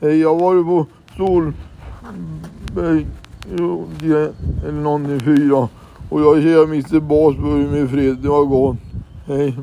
Hej, jag har varit på Solberg eh, eller någonting fyra. Och jag ser Mr Basburg med fred. Det var gott. Hej.